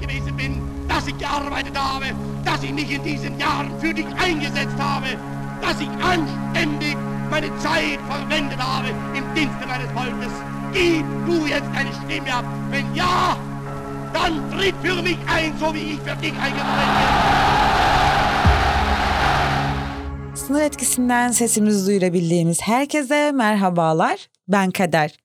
gewesen bin, dass ich gearbeitet habe, dass ich mich in diesen Jahren für dich eingesetzt habe, dass ich anständig meine Zeit verwendet habe im Dienste meines Volkes. Gib du jetzt deine Stimme ab. Wenn ja, dann tritt für mich ein, so wie ich für dich eingetreten bin. Sınır etkisinden sesimizi duyurabildiğimiz herkese merhabalar. Ben Kader.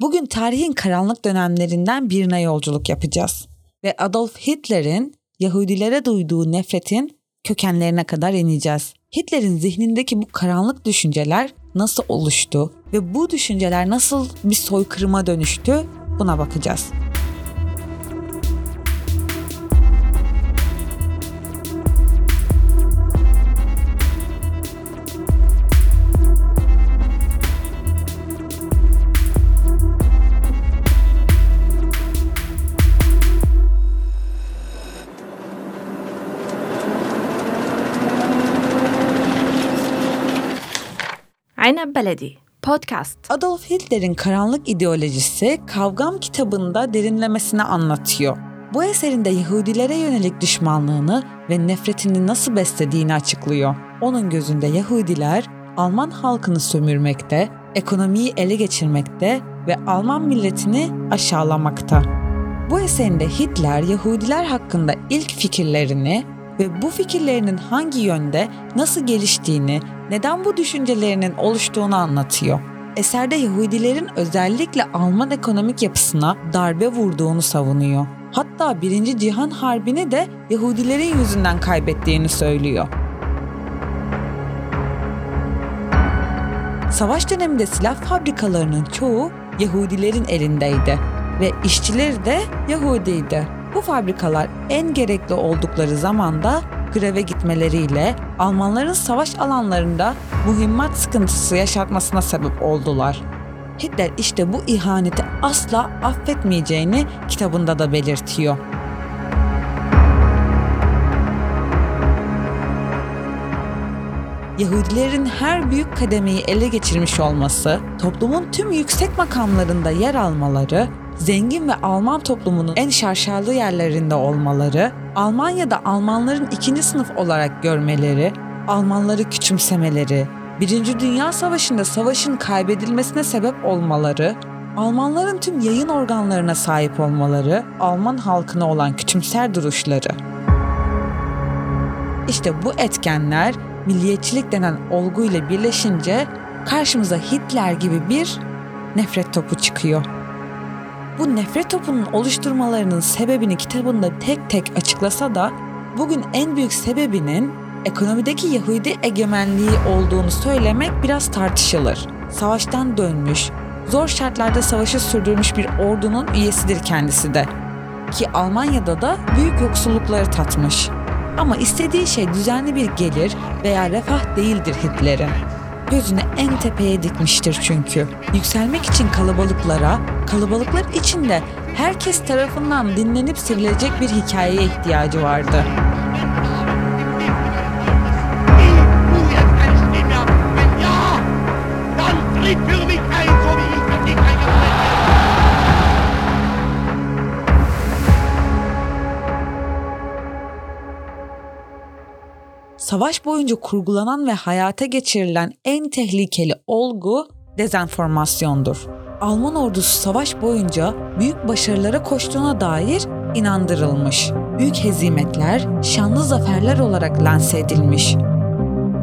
Bugün tarihin karanlık dönemlerinden birine yolculuk yapacağız. Ve Adolf Hitler'in Yahudilere duyduğu nefretin kökenlerine kadar ineceğiz. Hitler'in zihnindeki bu karanlık düşünceler nasıl oluştu ve bu düşünceler nasıl bir soykırıma dönüştü buna bakacağız. Aynen Beledi Podcast. Adolf Hitler'in karanlık ideolojisi Kavgam kitabında derinlemesine anlatıyor. Bu eserinde Yahudilere yönelik düşmanlığını ve nefretini nasıl beslediğini açıklıyor. Onun gözünde Yahudiler Alman halkını sömürmekte, ekonomiyi ele geçirmekte ve Alman milletini aşağılamakta. Bu eserinde Hitler Yahudiler hakkında ilk fikirlerini ve bu fikirlerinin hangi yönde nasıl geliştiğini neden bu düşüncelerinin oluştuğunu anlatıyor. Eserde Yahudilerin özellikle Alman ekonomik yapısına darbe vurduğunu savunuyor. Hatta Birinci Cihan Harbi'ni de Yahudilerin yüzünden kaybettiğini söylüyor. Savaş döneminde silah fabrikalarının çoğu Yahudilerin elindeydi ve işçileri de Yahudiydi. Bu fabrikalar en gerekli oldukları zamanda greve gitmeleriyle Almanların savaş alanlarında mühimmat sıkıntısı yaşatmasına sebep oldular. Hitler işte bu ihaneti asla affetmeyeceğini kitabında da belirtiyor. Yahudilerin her büyük kademeyi ele geçirmiş olması, toplumun tüm yüksek makamlarında yer almaları, zengin ve Alman toplumunun en şarşalı yerlerinde olmaları, Almanya'da Almanların ikinci sınıf olarak görmeleri, Almanları küçümsemeleri, Birinci Dünya Savaşı'nda savaşın kaybedilmesine sebep olmaları, Almanların tüm yayın organlarına sahip olmaları, Alman halkına olan küçümser duruşları. İşte bu etkenler milliyetçilik denen olguyla birleşince karşımıza Hitler gibi bir nefret topu çıkıyor. Bu nefret topunun oluşturmalarının sebebini kitabında tek tek açıklasa da bugün en büyük sebebinin ekonomideki Yahudi egemenliği olduğunu söylemek biraz tartışılır. Savaştan dönmüş, zor şartlarda savaşı sürdürmüş bir ordunun üyesidir kendisi de. Ki Almanya'da da büyük yoksullukları tatmış. Ama istediği şey düzenli bir gelir veya refah değildir Hitler'in. Gözünü en tepeye dikmiştir çünkü. Yükselmek için kalabalıklara, kalabalıklar için de herkes tarafından dinlenip sevilecek bir hikayeye ihtiyacı vardı. Savaş boyunca kurgulanan ve hayata geçirilen en tehlikeli olgu dezenformasyondur. Alman ordusu savaş boyunca büyük başarılara koştuğuna dair inandırılmış. Büyük hezimetler, şanlı zaferler olarak lanse edilmiş.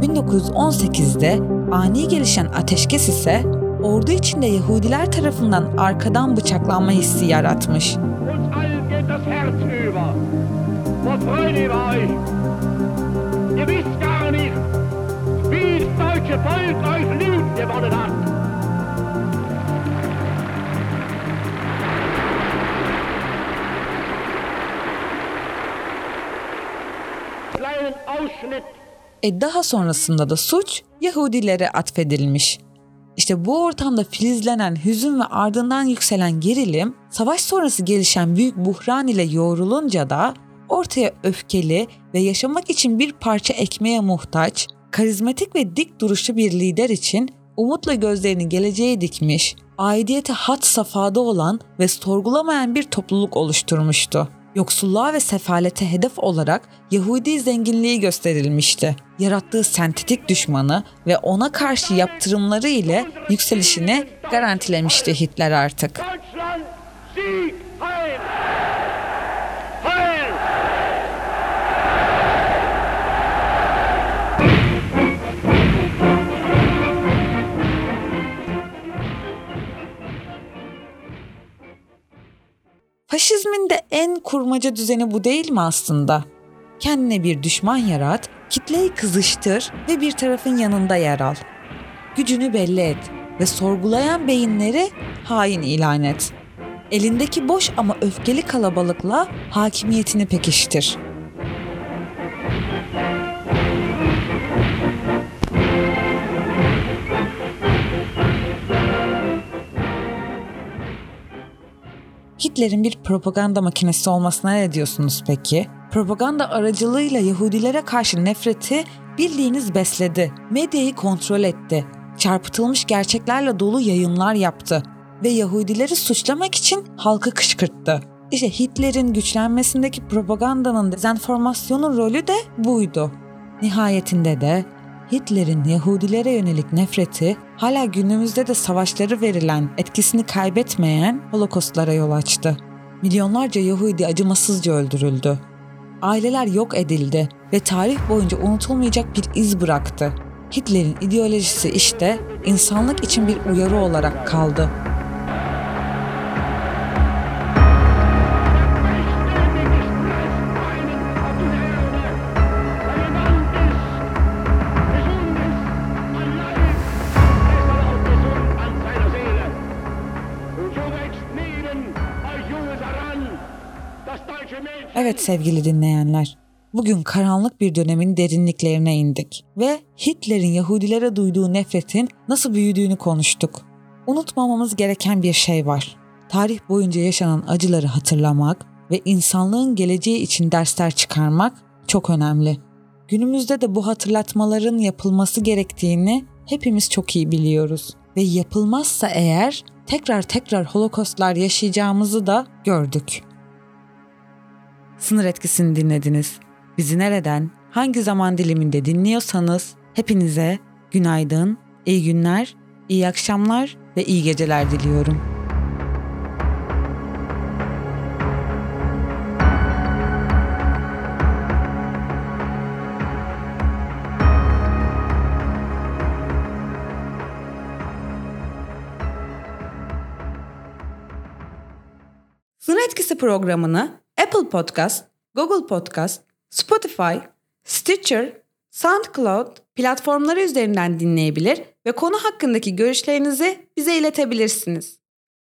1918'de ani gelişen ateşkes ise ordu içinde Yahudiler tarafından arkadan bıçaklanma hissi yaratmış. Uns Ihr wisst gar nicht, wie das deutsche Volk euch lieb gewonnen hat. E daha sonrasında da suç Yahudilere atfedilmiş. İşte bu ortamda filizlenen hüzün ve ardından yükselen gerilim, savaş sonrası gelişen büyük buhran ile yoğrulunca da ortaya öfkeli ve yaşamak için bir parça ekmeğe muhtaç, karizmatik ve dik duruşlu bir lider için umutla gözlerini geleceğe dikmiş, aidiyete hat safhada olan ve sorgulamayan bir topluluk oluşturmuştu. Yoksulluğa ve sefalete hedef olarak Yahudi zenginliği gösterilmişti. Yarattığı sentetik düşmanı ve ona karşı yaptırımları ile yükselişini garantilemişti Hitler artık. Faşizmin de en kurmaca düzeni bu değil mi aslında? Kendine bir düşman yarat, kitleyi kızıştır ve bir tarafın yanında yer al. Gücünü belli et ve sorgulayan beyinleri hain ilan et. Elindeki boş ama öfkeli kalabalıkla hakimiyetini pekiştir. Hitler'in bir propaganda makinesi olmasına ne diyorsunuz peki? Propaganda aracılığıyla Yahudilere karşı nefreti bildiğiniz besledi. Medyayı kontrol etti. Çarpıtılmış gerçeklerle dolu yayınlar yaptı ve Yahudileri suçlamak için halkı kışkırttı. İşte Hitler'in güçlenmesindeki propagandanın dezenformasyonun rolü de buydu. Nihayetinde de Hitler'in Yahudilere yönelik nefreti hala günümüzde de savaşları verilen etkisini kaybetmeyen Holokostlara yol açtı. Milyonlarca Yahudi acımasızca öldürüldü. Aileler yok edildi ve tarih boyunca unutulmayacak bir iz bıraktı. Hitler'in ideolojisi işte insanlık için bir uyarı olarak kaldı. Evet sevgili dinleyenler, bugün karanlık bir dönemin derinliklerine indik ve Hitler'in Yahudilere duyduğu nefretin nasıl büyüdüğünü konuştuk. Unutmamamız gereken bir şey var. Tarih boyunca yaşanan acıları hatırlamak ve insanlığın geleceği için dersler çıkarmak çok önemli. Günümüzde de bu hatırlatmaların yapılması gerektiğini hepimiz çok iyi biliyoruz ve yapılmazsa eğer tekrar tekrar holokostlar yaşayacağımızı da gördük. Sınır etkisini dinlediniz. Bizi nereden, hangi zaman diliminde dinliyorsanız hepinize günaydın, iyi günler, iyi akşamlar ve iyi geceler diliyorum. Sınır Etkisi programını Apple Podcast, Google Podcast, Spotify, Stitcher, SoundCloud platformları üzerinden dinleyebilir ve konu hakkındaki görüşlerinizi bize iletebilirsiniz.